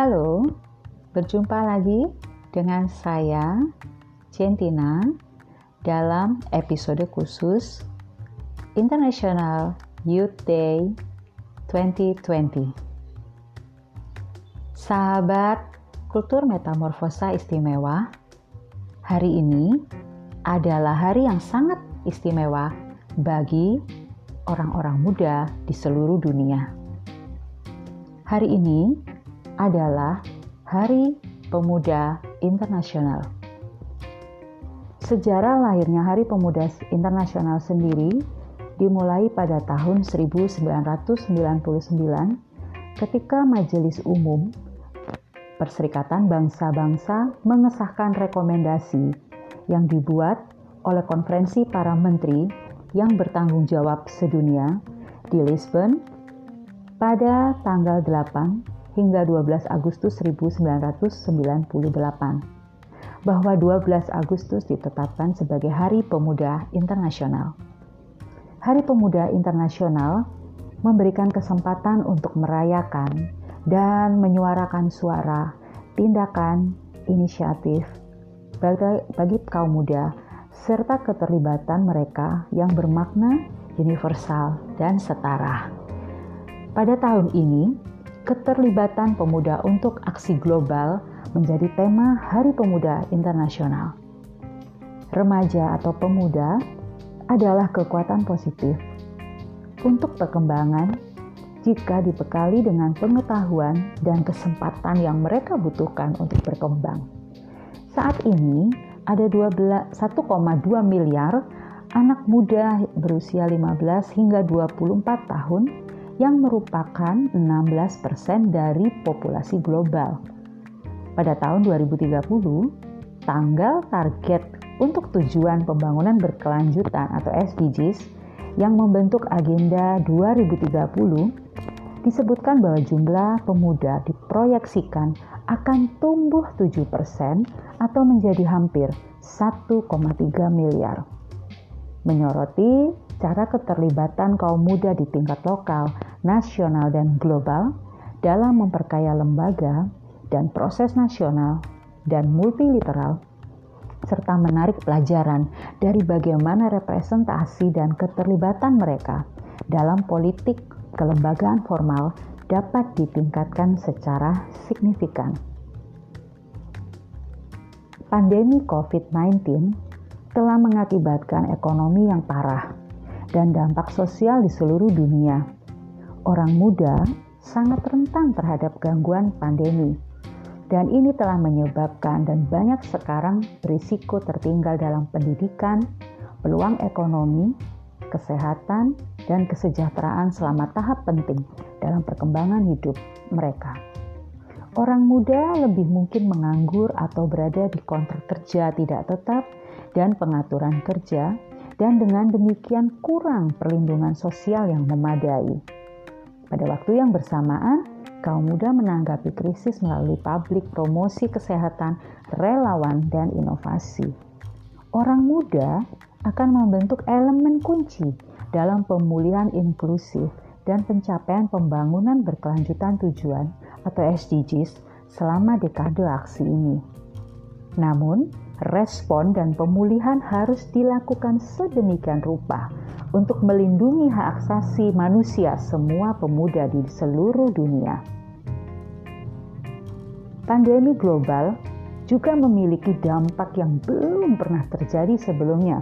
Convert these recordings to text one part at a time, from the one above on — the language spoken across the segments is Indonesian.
Halo, berjumpa lagi dengan saya, Centina, dalam episode khusus International Youth Day 2020. Sahabat kultur metamorfosa istimewa, hari ini adalah hari yang sangat istimewa bagi orang-orang muda di seluruh dunia. Hari ini adalah Hari Pemuda Internasional. Sejarah lahirnya Hari Pemuda Internasional sendiri dimulai pada tahun 1999 ketika Majelis Umum Perserikatan Bangsa-Bangsa mengesahkan rekomendasi yang dibuat oleh Konferensi Para Menteri yang bertanggung jawab sedunia di Lisbon pada tanggal 8 hingga 12 Agustus 1998 bahwa 12 Agustus ditetapkan sebagai Hari Pemuda Internasional. Hari Pemuda Internasional memberikan kesempatan untuk merayakan dan menyuarakan suara, tindakan, inisiatif bagi, bagi kaum muda serta keterlibatan mereka yang bermakna universal dan setara. Pada tahun ini, keterlibatan pemuda untuk aksi global menjadi tema Hari Pemuda Internasional. Remaja atau pemuda adalah kekuatan positif untuk perkembangan jika dibekali dengan pengetahuan dan kesempatan yang mereka butuhkan untuk berkembang. Saat ini, ada 1,2 miliar anak muda berusia 15 hingga 24 tahun yang merupakan 16% dari populasi global. Pada tahun 2030, tanggal target untuk tujuan pembangunan berkelanjutan atau SDGs yang membentuk agenda 2030 disebutkan bahwa jumlah pemuda diproyeksikan akan tumbuh 7% atau menjadi hampir 1,3 miliar. Menyoroti cara keterlibatan kaum muda di tingkat lokal, nasional, dan global dalam memperkaya lembaga dan proses nasional dan multilateral, serta menarik pelajaran dari bagaimana representasi dan keterlibatan mereka dalam politik kelembagaan formal dapat ditingkatkan secara signifikan. Pandemi COVID-19 telah mengakibatkan ekonomi yang parah dan dampak sosial di seluruh dunia. Orang muda sangat rentan terhadap gangguan pandemi, dan ini telah menyebabkan dan banyak sekarang berisiko tertinggal dalam pendidikan, peluang ekonomi, kesehatan, dan kesejahteraan selama tahap penting dalam perkembangan hidup mereka. Orang muda lebih mungkin menganggur atau berada di kontrak kerja tidak tetap dan pengaturan kerja dan dengan demikian kurang perlindungan sosial yang memadai. Pada waktu yang bersamaan, kaum muda menanggapi krisis melalui publik promosi kesehatan, relawan, dan inovasi. Orang muda akan membentuk elemen kunci dalam pemulihan inklusif dan pencapaian pembangunan berkelanjutan tujuan atau SDGs selama dekade aksi ini. Namun, respon dan pemulihan harus dilakukan sedemikian rupa untuk melindungi hak asasi manusia semua pemuda di seluruh dunia. Pandemi global juga memiliki dampak yang belum pernah terjadi sebelumnya,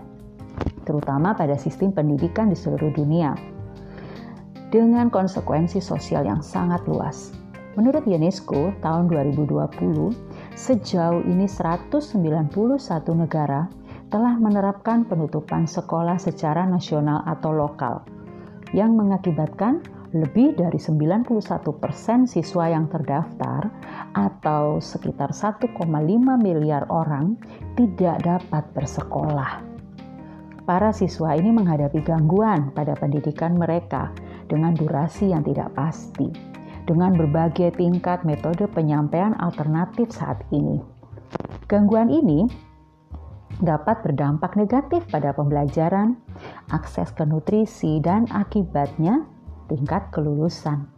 terutama pada sistem pendidikan di seluruh dunia, dengan konsekuensi sosial yang sangat luas. Menurut UNESCO, tahun 2020, sejauh ini 191 negara telah menerapkan penutupan sekolah secara nasional atau lokal yang mengakibatkan lebih dari 91% persen siswa yang terdaftar atau sekitar 1,5 miliar orang tidak dapat bersekolah. Para siswa ini menghadapi gangguan pada pendidikan mereka dengan durasi yang tidak pasti dengan berbagai tingkat metode penyampaian alternatif saat ini. Gangguan ini dapat berdampak negatif pada pembelajaran, akses ke nutrisi, dan akibatnya tingkat kelulusan.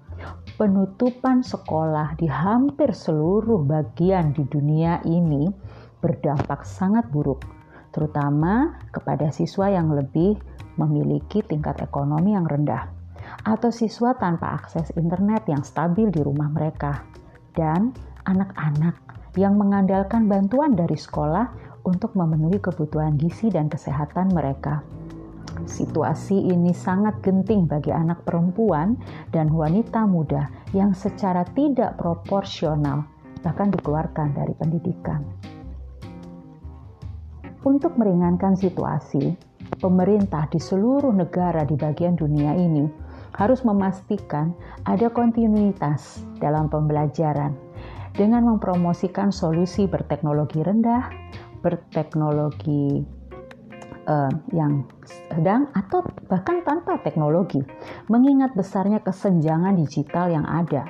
penutupan sekolah di hampir seluruh bagian di dunia ini berdampak sangat buruk, terutama kepada siswa yang lebih memiliki tingkat ekonomi yang rendah atau siswa tanpa akses internet yang stabil di rumah mereka, dan anak-anak yang mengandalkan bantuan dari sekolah untuk memenuhi kebutuhan gizi dan kesehatan mereka. Situasi ini sangat genting bagi anak perempuan dan wanita muda yang secara tidak proporsional bahkan dikeluarkan dari pendidikan. Untuk meringankan situasi, pemerintah di seluruh negara di bagian dunia ini harus memastikan ada kontinuitas dalam pembelajaran dengan mempromosikan solusi berteknologi rendah, berteknologi uh, yang sedang atau bahkan tanpa teknologi, mengingat besarnya kesenjangan digital yang ada.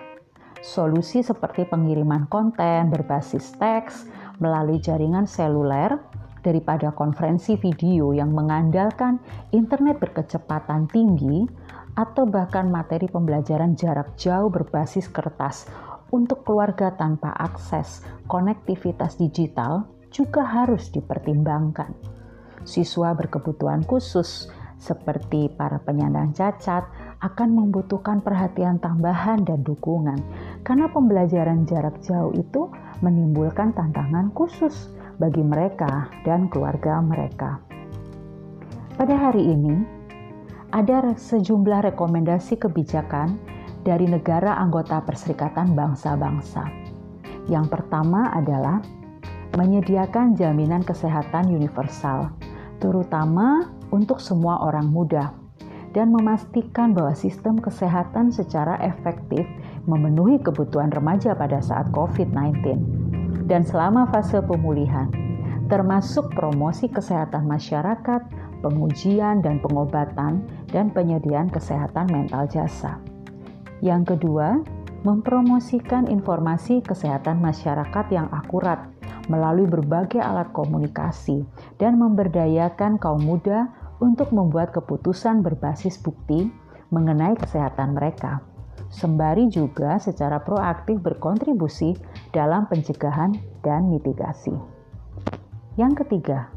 Solusi seperti pengiriman konten berbasis teks melalui jaringan seluler daripada konferensi video yang mengandalkan internet berkecepatan tinggi atau bahkan materi pembelajaran jarak jauh berbasis kertas untuk keluarga tanpa akses konektivitas digital juga harus dipertimbangkan. Siswa berkebutuhan khusus seperti para penyandang cacat akan membutuhkan perhatian tambahan dan dukungan karena pembelajaran jarak jauh itu menimbulkan tantangan khusus bagi mereka dan keluarga mereka. Pada hari ini, ada sejumlah rekomendasi kebijakan dari negara anggota Perserikatan Bangsa-Bangsa. Yang pertama adalah menyediakan jaminan kesehatan universal, terutama untuk semua orang muda, dan memastikan bahwa sistem kesehatan secara efektif memenuhi kebutuhan remaja pada saat COVID-19 dan selama fase pemulihan, termasuk promosi kesehatan masyarakat, pengujian dan pengobatan, dan penyediaan kesehatan mental jasa. Yang kedua, mempromosikan informasi kesehatan masyarakat yang akurat melalui berbagai alat komunikasi dan memberdayakan kaum muda untuk membuat keputusan berbasis bukti mengenai kesehatan mereka. Sembari juga secara proaktif berkontribusi dalam pencegahan dan mitigasi. Yang ketiga,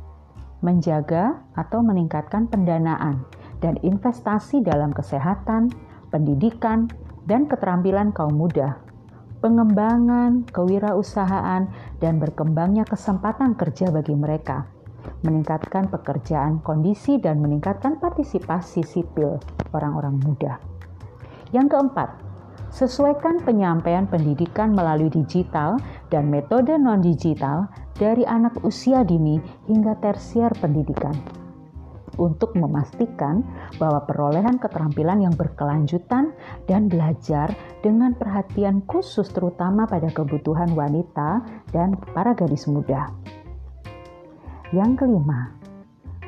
menjaga atau meningkatkan pendanaan dan investasi dalam kesehatan, pendidikan, dan keterampilan kaum muda pengembangan kewirausahaan, dan berkembangnya kesempatan kerja bagi mereka, meningkatkan pekerjaan kondisi dan meningkatkan partisipasi sipil orang-orang muda. Yang keempat, sesuaikan penyampaian pendidikan melalui digital dan metode non-digital dari anak usia dini hingga tersier pendidikan untuk memastikan bahwa perolehan keterampilan yang berkelanjutan dan belajar dengan perhatian khusus terutama pada kebutuhan wanita dan para gadis muda. Yang kelima,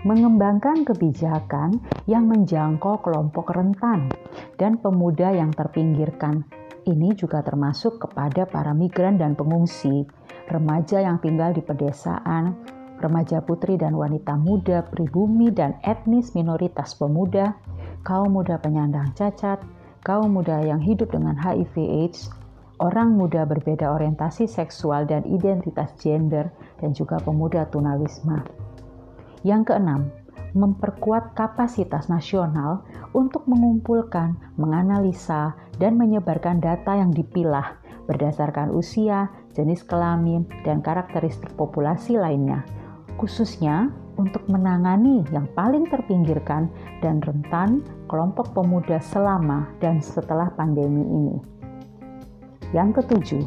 mengembangkan kebijakan yang menjangkau kelompok rentan dan pemuda yang terpinggirkan. Ini juga termasuk kepada para migran dan pengungsi, remaja yang tinggal di pedesaan, remaja putri dan wanita muda, pribumi dan etnis minoritas pemuda, kaum muda penyandang cacat, kaum muda yang hidup dengan HIV/AIDS, orang muda berbeda orientasi seksual dan identitas gender, dan juga pemuda tunawisma. Yang keenam, memperkuat kapasitas nasional untuk mengumpulkan, menganalisa, dan menyebarkan data yang dipilah berdasarkan usia, jenis kelamin, dan karakteristik populasi lainnya khususnya untuk menangani yang paling terpinggirkan dan rentan kelompok pemuda selama dan setelah pandemi ini. Yang ketujuh,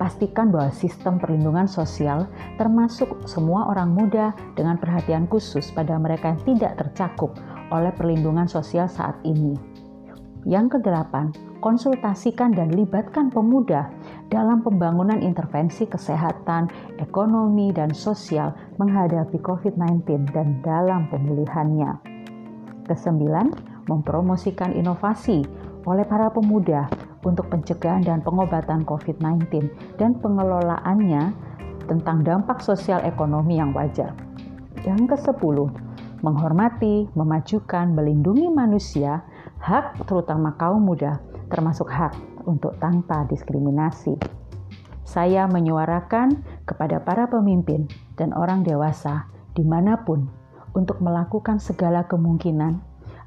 pastikan bahwa sistem perlindungan sosial termasuk semua orang muda dengan perhatian khusus pada mereka yang tidak tercakup oleh perlindungan sosial saat ini. Yang kedelapan, konsultasikan dan libatkan pemuda dalam pembangunan intervensi kesehatan, ekonomi, dan sosial menghadapi COVID-19 dan dalam pemulihannya. Kesembilan, mempromosikan inovasi oleh para pemuda untuk pencegahan dan pengobatan COVID-19 dan pengelolaannya tentang dampak sosial ekonomi yang wajar. Yang ke-10, menghormati, memajukan, melindungi manusia, hak terutama kaum muda, termasuk hak untuk tanpa diskriminasi. Saya menyuarakan kepada para pemimpin dan orang dewasa di mana pun untuk melakukan segala kemungkinan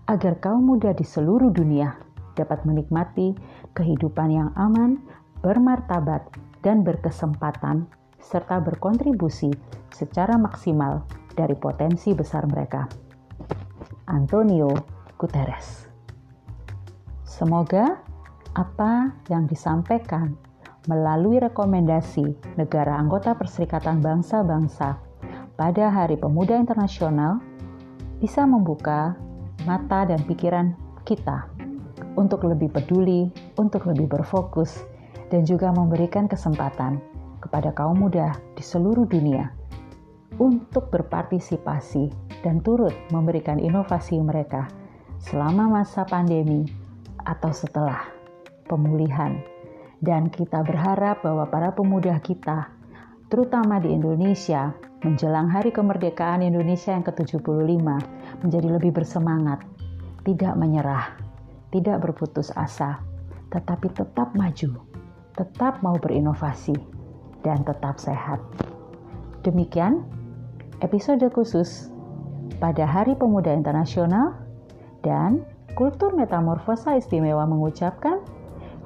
agar kaum muda di seluruh dunia dapat menikmati kehidupan yang aman, bermartabat, dan berkesempatan, serta berkontribusi secara maksimal dari potensi besar mereka. Antonio Guterres Semoga apa yang disampaikan melalui rekomendasi negara anggota Perserikatan Bangsa-Bangsa pada Hari Pemuda Internasional bisa membuka mata dan pikiran kita untuk lebih peduli, untuk lebih berfokus, dan juga memberikan kesempatan kepada kaum muda di seluruh dunia untuk berpartisipasi dan turut memberikan inovasi mereka selama masa pandemi atau setelah pemulihan. Dan kita berharap bahwa para pemuda kita, terutama di Indonesia, menjelang hari kemerdekaan Indonesia yang ke-75, menjadi lebih bersemangat, tidak menyerah, tidak berputus asa, tetapi tetap maju, tetap mau berinovasi, dan tetap sehat. Demikian episode khusus pada Hari Pemuda Internasional dan Kultur Metamorfosa Istimewa mengucapkan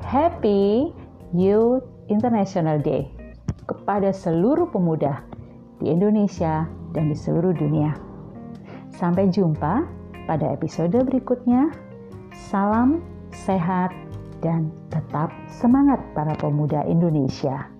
Happy Youth International Day kepada seluruh pemuda di Indonesia dan di seluruh dunia. Sampai jumpa pada episode berikutnya. Salam sehat dan tetap semangat para pemuda Indonesia.